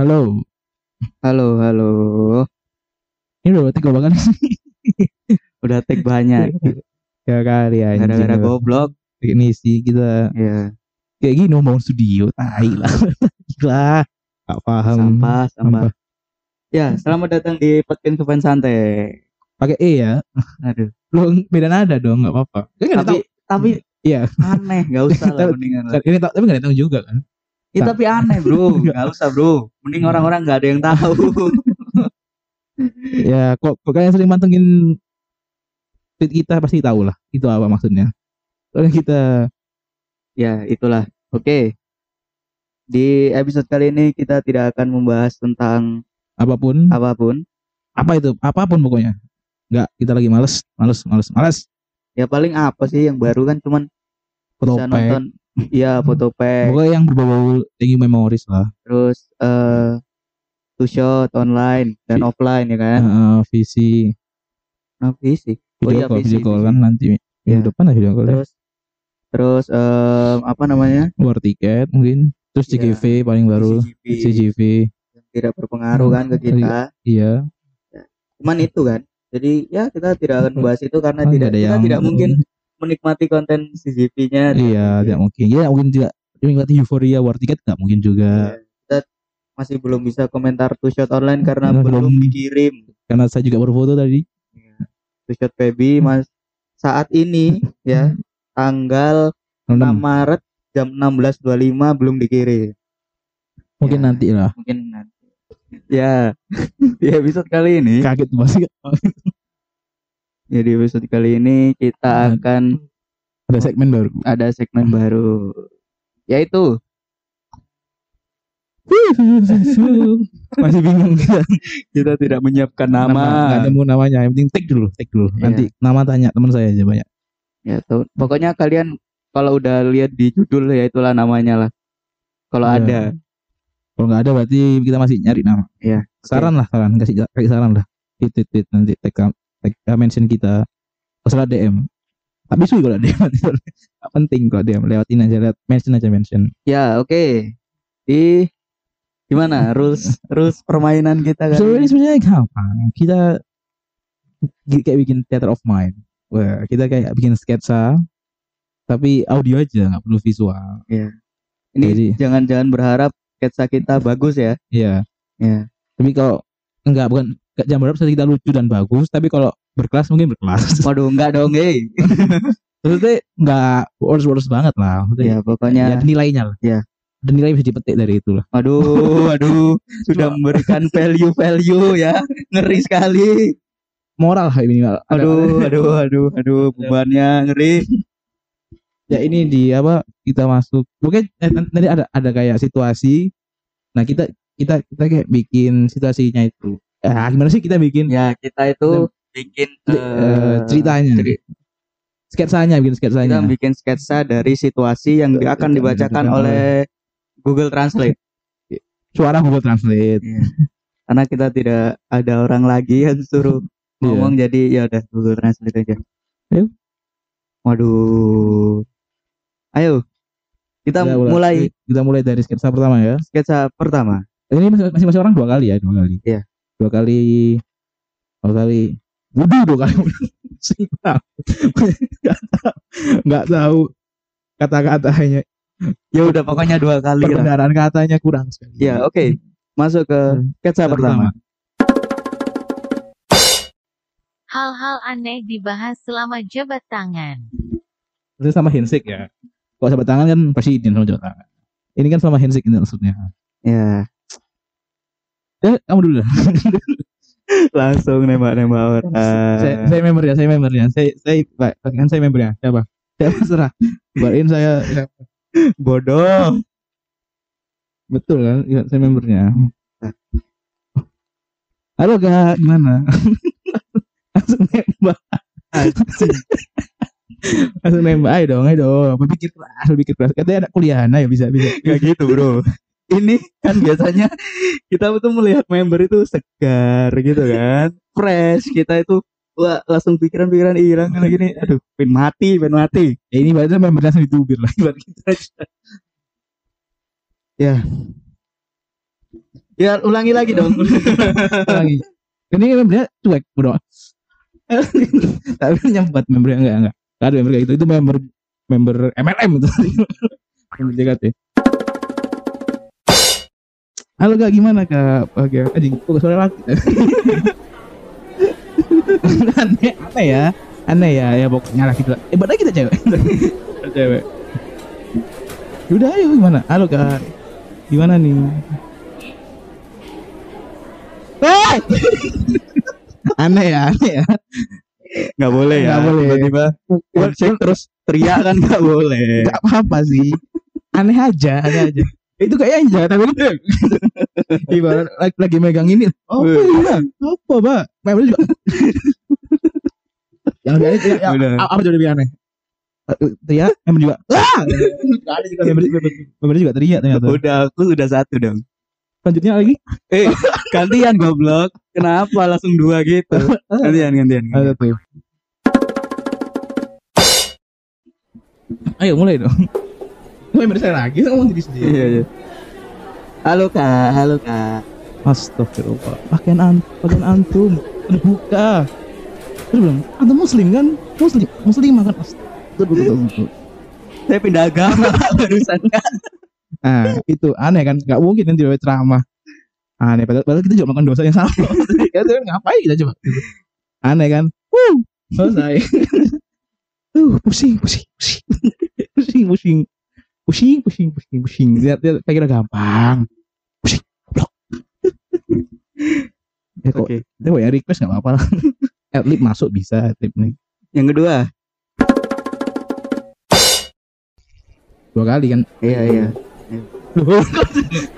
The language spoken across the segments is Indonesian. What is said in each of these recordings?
Halo. Halo, halo. Ini udah tiga banget sih. Udah tag banyak. Ya kali anjing. Gara-gara goblok. Ini sih kita Ya, kayak gini ngomong studio, tai lah. Gila. Gak paham. sampah, sampah. Ya, selamat datang di podcast Sopan Santai. Pakai E ya. Aduh. Lu beda nada dong, gak apa-apa. Kan Tapi tapi Iya. aneh, gak usah lah mendingan. Kan Ini tapi gak ada tahu juga kan. Ya, tapi aneh, Bro. Gak usah, Bro. Mending orang-orang gak ada yang tahu. Ya kok, kok kalian sering mantengin tweet kita pasti tahu lah. Itu apa maksudnya. Soalnya kita ya, itulah. Oke. Di episode kali ini kita tidak akan membahas tentang apa pun, apa pun. apa itu, apa pun pokoknya. Enggak, kita lagi males, males, males, males. Ya paling apa sih yang baru kan cuman Foto bisa nonton Iya, foto pack. Pokoknya yang berbau thank you memories lah. terus eh two shot online dan Vi- offline ya kan Heeh, visi nah fisik oh video iya call, visi, video call visi. kan nanti Ya. minggu depan lah video call ya. terus terus eh apa namanya War tiket mungkin. Terus. CGV paling baru, CGV CGV. yang tidak berpengaruh kan ke kita Iya. cuman itu kan jadi ya kita tidak akan membahas itu karena Kan tidak ada kita yang- tidak mungkin menikmati konten CGV-nya Iya, tidak mungkin. Ya mungkin juga menikmati euforia war tiket nggak mungkin juga. kita masih belum bisa komentar two shot online karena Karena belum belum- dikirim Karena saya juga berfoto tadi. two shot Feby mas saat ini ya tanggal 6 6. Maret jam 16.25 belum dikirim. Mungkin Ya. nanti lah. Mungkin nanti. Ya, di episode kali ini, Kaget pasti. ya di episode kali ini kita Nah. akan Ada segmen baru. ada segmen baru, yaitu Masih bingung kita. kita tidak menyiapkan Nama nama. nemu namanya. Yang penting tag dulu, tag dulu. Iya. Nanti nama tanya teman saya aja banyak. Ya, tuh. Pokoknya kalian kalau udah lihat di judul ya itulah namanya lah. Kalau Iya. ada, Kalau nggak ada berarti kita masih nyari nama. Iya, Saran lah, saran kasih kasih saran lah. Tweet tweet, nanti tag uh, mention kita. Masalah DM. Tapi sulit kalau DM. Nggak penting kalau DM lewatin aja lewat mention aja mention. ya oke. Di gimana rules rules permainan kita kan? Sebenarnya sebenarnya gampang. Kita kayak bikin theater of mind. Wah, kita kayak bikin sketsa tapi audio aja nggak perlu visual. Ini Jadi- jangan-jangan berharap sketsa kita bagus ya. Iya. Ya. Tapi kalau enggak bukan enggak jam berapa kita lucu dan bagus, tapi kalau berkelas mungkin berkelas. Waduh, enggak dong, eh. Maksudnya enggak worse-worse banget lah. Maksudnya Ya, ya, pokoknya ada nilainya lah. Ya. Ada nilai bisa dipetik dari itu lah. Waduh, waduh, sudah memberikan value-value ya. Ngeri sekali. Moral lah ini. Ada- Aduh, aduh, aduh, aduh, bebannya ngeri. ya ini di apa kita masuk mungkin eh, nan- nanti ada ada kayak situasi nah kita kita kita kayak bikin situasinya itu eh, gimana sih kita bikin Ya, kita itu bikin eh, ceritanya ceri- sketsanya bikin kita sketsanya bikin sketsa dari situasi yang di- akan dibacakan oleh Google Translate. suara Google Translate Iya. Karena kita tidak ada orang lagi yang suruh Iya. ngomong jadi ya udah Google Translate aja. Ayo. Waduh. Ayo. Kita Kita mulai kita mulai dari sketsa pertama ya sketsa pertama. ini masih masih masih orang dua kali ya dua kali Iya. Dua kali dua kali Waduh dua kali nggak tahu nggak tahu kata-katanya Ya udah pokoknya dua kali lah. perbendaharaan katanya kurang sekali Ya, oke. Masuk ke Hmm. sketsa pertama. Hal-hal aneh dibahas selama jabat tangan. Itu sama handshake ya. Kalau sahabat tangan kan presiden sama jabat tangan. Ini kan sama handshake ini maksudnya. Ya, Eh, kamu dulu langsung nembak-nembak orang. saya, saya member ya, saya member ya. Saya, saya, Pak, kan saya member ya. Siapa? Siapa serah. Buatin saya. bodoh. Betul kan? Iya, saya membernya. Halo kak, gimana? Langsung nembak. Langsung nembak. Ayo dong, ayo dong. Berpikir keras, berpikir keras. Katanya anak kuliahan, ayo bisa, bisa. Gak gitu, Bro. Ini kan biasanya kita tuh melihat member itu segar gitu kan. Fresh, kita itu wah langsung pikiran-pikiran hilang kayak gini. Aduh, pengen mati, pengen mati. Ya ini berarti member langsung ditubir lah. Ibarat kita aja. Ya. Ya ulangi lagi dong. lagi. Ini membernya cuek bro. Tapi nyambat membernya enggak enggak. Enggak ada member kayak gitu. Itu member member MLM itu. member JKT. Halo kak gimana kak? Oke, anjing kok suara laki. aneh, aneh ya, aneh ya, ya pokoknya lah gitu. Eh, padahal kita cewek, cewek. Udah ayo gimana? Halo kak, gimana nih? Eh! aneh ya, aneh ya. Nggak boleh ya. Nggak boleh. Tiba-tiba handshake terus teriak kan nggak boleh. Gak apa-apa sih. Aneh aja, aneh aja. Itu kayaknya jangan tapi lu ibarat lagi, lagi megang ini. Oh, iya. Apa, Pak? Member juga. yang lebih aneh, ya, Udah. ya, apa jadi lebih aneh? Eh, Teriak, member juga. Ah! Ada juga member, juga teriak ternyata. Udah aku sudah satu dong. Selanjutnya lagi. Eh gantian goblok. Kenapa langsung dua gitu? Gantian gantian. gantian. Ayo mulai dong. Member saya lagi ngomong diri sendiri. Iya iya. Halo kak, halo kak. Astagfirullah. Pakaian an pakaian antum udah buka. Terus bilang, antum muslim kan? Muslim, muslim kan? Astagfirullah. Saya pindah agama barusan kak. Nah, itu aneh kan? Gak mungkin nanti ada ceramah. Aneh, padahal, padahal kita juga melakukan dosa yang sama. Kan ngapain kita coba? Aneh kan? Wuh, selesai. Uh, pusing, pusing, pusing, pusing, pusing, pusing, pusing, pusing, pusing. Lihat, lihat, saya kira gampang. Pusing, goblok. ya kok, Oke. Tapi ya request gak apa-apa. Adlib masuk bisa adlib nih. Yang kedua. Dua kali kan. Iya iya.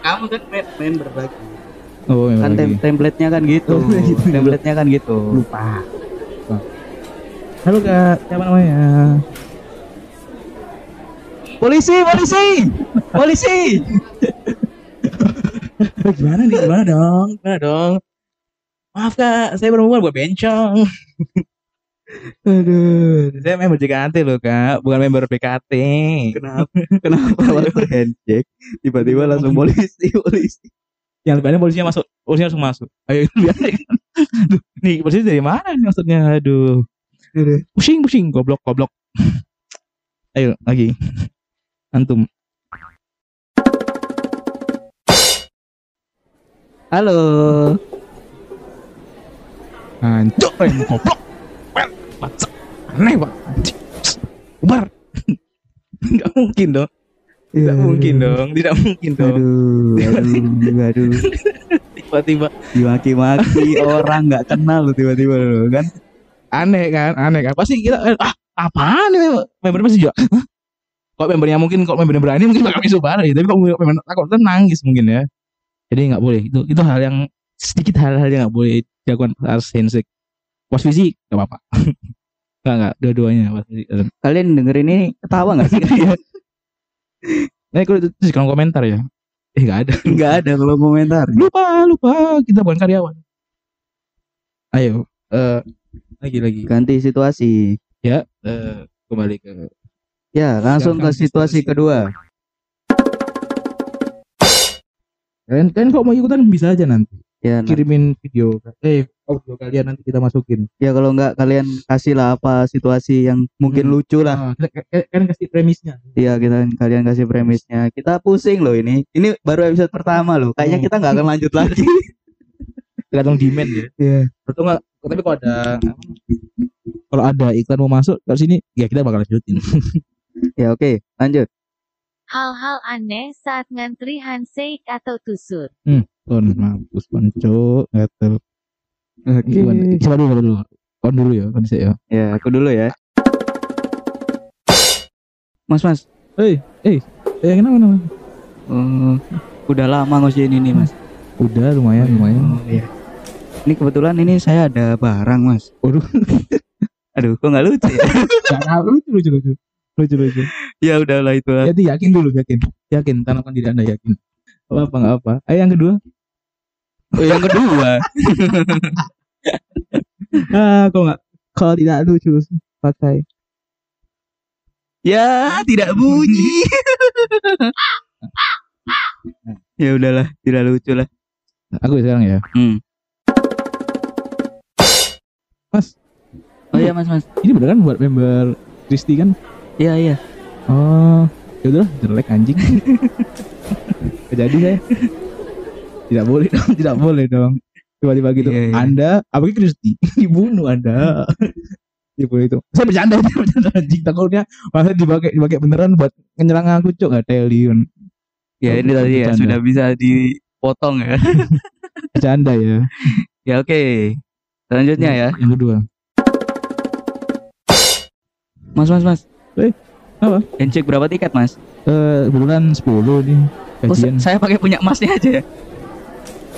Kamu kan main, main berbagi. oh, memang Kan tem template-nya kan gitu. Oh, gitu. template-nya kan gitu. lupa. Lupa. Halo kak, siapa namanya? Polisi, polisi, polisi. Gimana nih? Gimana dong? Gimana dong? Maaf kak, saya baru mau buat bencong. Aduh, saya member JKT loh kak, bukan member BKT. Kenapa? Kenapa waktu handshake tiba-tiba langsung polisi, polisi. Yang lebih aneh polisinya masuk, polisinya langsung masuk. Ayo lihat kan. Nih polisi dari mana nih maksudnya? Aduh. Pusing, pusing, goblok, goblok. Ayo lagi. Antum. Halo. Hancur rem goblok. Aneh pak. Ubar. Enggak mungkin dong. Tidak mungkin dong. Tidak mungkin dong. Aduh, aduh, aduh. Tiba-tiba Dimaki-maki orang nggak kenal lu tiba-tiba lu kan. aneh kan, aneh kan. Pasti kita eh, ah apaan nih member pasti juga. Hah? Kok membernya mungkin kok membernya berani mungkin bakal bisa bareng tapi kok member takut kan nangis mungkin ya. Jadi nggak boleh. Itu itu hal yang sedikit hal-hal yang nggak boleh dilakukan harus handshake. Pos fisik nggak apa-apa. Enggak enggak dua-duanya fisik. Kalian denger ini ketawa nggak sih? Nah, kalau itu di kolom komentar ya. Eh, nggak ada. Nggak ada kalau komentar. Lupa, lupa. Kita bukan karyawan. Ayo, eh lagi lagi. Ganti situasi. Ya, eh kembali ke Ya, langsung ke situasi kedua. kalian kalian kok mau ikutan bisa aja nanti. Ya, Kirimin video eh audio kalian nanti kita masukin. ya kalau nggak kalian kasih lah apa situasi yang mungkin Hmm. lucu lah. Nah, kita- ka- kalian kasih premisnya. Iya, kita kalian kasih premisnya. Kita pusing loh ini. Ini baru episode pertama loh. Kayaknya Hmm. kita nggak akan lanjut lagi. Tergantung demand ya. Iya. Atau enggak tapi kalau ada kalau ada iklan mau masuk ke sini ya kita bakal lanjutin. Ya, oke. Lanjut. Hal-hal aneh saat ngantri handshake atau tusuk. Kon mampus konco gatel. Oke. Gimana? Coba dulu, coba dulu. Kon dulu ya, kon saya. Ya, aku dulu ya. Mas, Mas. Eh, eh, eh kenapa kenapa? Eh, udah lama ngosiin ini, Mas. Udah lumayan, lumayan. Oh, iya. Ini kebetulan ini saya ada barang, Mas. Waduh. Aduh, kok nggak lucu ya? Jangan lucu lucu lucu. Lucu lucu. ya udahlah itu. lah. Jadi yakin dulu, yakin. Yakin, tanamkan diri Anda yakin. Apa apa enggak apa. Ayo yang kedua. Oh, yang kedua. Ah, kok enggak kalau tidak lucu pakai ya, tidak bunyi. ya udahlah, tidak lucu lah. Aku sekarang ya. Hmm. Mas, Oh iya mas mas. ini beneran buat member Kristi kan? Iya iya. Oh, ya udah jelek anjing. Jadi saya. Tidak boleh dong, tidak boleh dong. Tiba-tiba gitu. Iya, iya. Anda, apa Kristi? Dibunuh Anda. Ibu itu. Saya bercanda, saya bercanda anjing. Takutnya masa dipakai dipakai beneran buat menyerang aku cok gak teli kan. Ya ini tadi ya sudah bisa dipotong ya. Bercanda ya. ya oke. Selanjutnya ya. Yang kedua. Mas mas mas. Eh, apa? Handshake berapa tiket mas? Eh, kebetulan 10 nih. Oh, Kajian. sa- saya pakai punya masnya aja ya.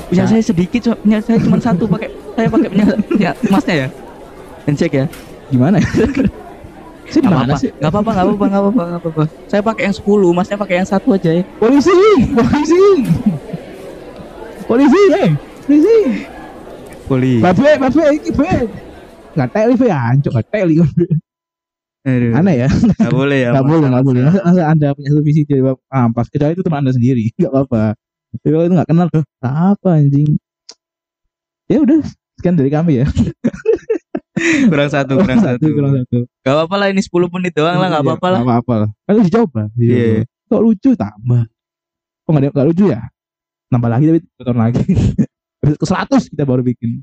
Punya Nah. saya sedikit, cuma- punya saya cuma satu pakai. Saya pakai punya, punya masnya ya. Handshake ya. Gimana ya? Saya Gak apa-apa, sih? gak apa-apa, gak apa-apa, gak apa-apa, gak apa-apa. Saya pakai yang 10, masnya pakai yang satu aja ya. Polisi! Polisi! Polisi, eh! Polisi! Poli. Babe, babe, iki babe. Nggak teli, Fe. Ancok, nggak teli. Aduh. Aneh ya? Gak boleh ya. Mas. boleh, nggak boleh. Masa, masa anda punya satu visi jadi ampas. Kecuali itu teman anda sendiri. Nggak apa-apa. Tapi kalau itu nggak kenal, tuh apa anjing? Ya udah, sekian dari kami ya. Kurang satu, kurang satu. kurang satu. Gak apa-apa lah, ini 10 menit doang lah, gak Iya, apa-apa lah. Nggak apa-apa lah. Kan udah dicoba. Iya. Kok lucu tambah. Kok ada nggak lucu ya? Nambah lagi tapi tonton lagi. Episode ke 100 kita baru bikin.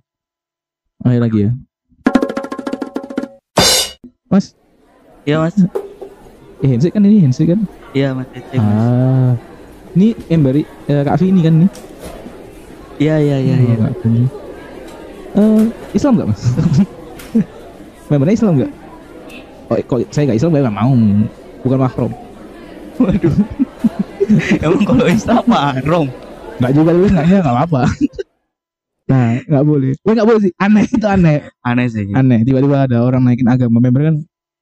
Ayo lagi ya. Mas, Iya mas, eh, handshake kan ini handshake kan? iya mas. handshake, Mas. Ah. Ini Embari eh, Kak Vini kan nih? Iya, iya, iya, Oh, iya. Kak Vini. Eh, Islam nggak mas? Membernya Islam nggak? Oh, kok saya nggak Islam nggak mau. Bukan mahram. Waduh. Emang kalau Islam mahrum. Nggak juga dulu nggak nggak apa-apa. nah, nggak boleh. Wah, nggak boleh sih. Aneh itu aneh. Aneh sih. Aneh. Tiba-tiba ada orang naikin agama member kan?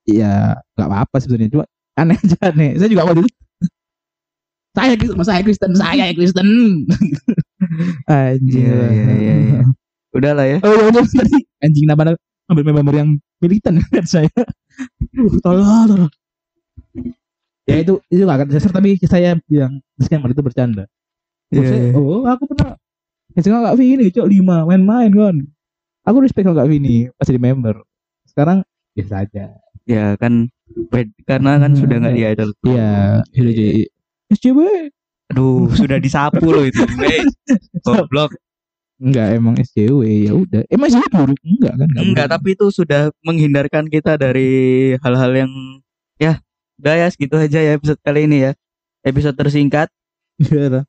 Iya, nggak apa-apa sebenarnya. Cuma aneh aja aneh. Saya juga waktu itu. Saya Kristen, saya Kristen, saya Kristen. Anjing. Iya, iya, iya, iya. Udah lah ya. Oh ya udah tadi anjing nama ambil member yang militan kan saya. Uh, tolong, tolong. Ya itu itu gak akan dasar tapi saya bilang disclaimer itu bercanda. Oh, Iya, saya- iya. oh aku pernah Misalnya Kak Vini cok lima main-main kan. Aku respect sama Kak Vini pas jadi member. Sekarang biasa aja. Ya kan bed- karena kan sudah nggak di idol. Iya, sudah jadi SCB. Aduh, sudah disapu loh itu. Goblok. Enggak emang SCW ya udah. Emang SCW buruk enggak kan? Enggak, buruk. tapi itu sudah menghindarkan kita dari hal-hal yang ya udah ya segitu aja ya episode kali ini ya. Episode tersingkat. Iya,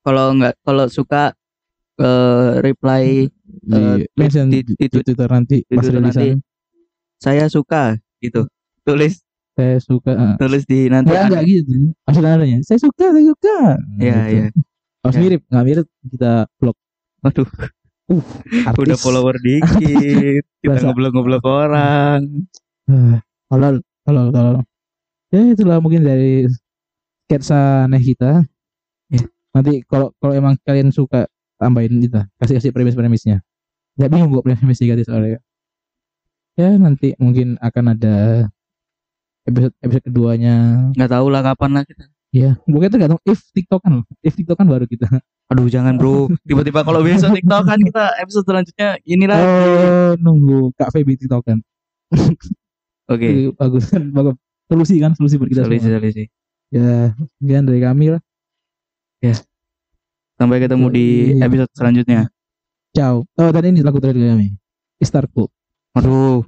Kalau nggak kalau suka eh, reply di Eh, mention di- di, di- di Twitter nanti di Twitter nanti. Saya suka gitu. Tulis Saya suka. ah. tulis di nanti. Enggak enggak gitu. Maksudnya adanya. Saya suka, saya suka. Iya, Gitu. iya. Harus Ya. mirip, nggak mirip kita vlog Waduh, artis. udah follower dikit. kita Bahasa- ngoblok-ngoblok orang. Ah, Tolol, tolol, tolol. Ya itulah mungkin dari sketsa aneh kita. Ya. Nanti kalau kalau emang kalian suka tambahin kita, kasih kasih premis-premisnya. Gak bingung buat premis negatif soalnya. Ya nanti mungkin akan ada episode episode keduanya. Nggak tahu lah kapan lah kita. Ya, mungkin tergantung if TikTokan, if TikTokan baru kita. Aduh jangan bro. Tiba-tiba kalau besok TikTok kan kita episode selanjutnya ini lagi. Oh, nunggu Kak Feby TikTokan. Oke. Itu Bagus kan, bagus. Solusi kan, solusi buat kita Solusi semua. solusi. Ya, sekian dari kami lah. Sampai ketemu di Iya. episode selanjutnya. Ciao. Oh, dan ini lagu terakhir kami. Istarku. Aduh.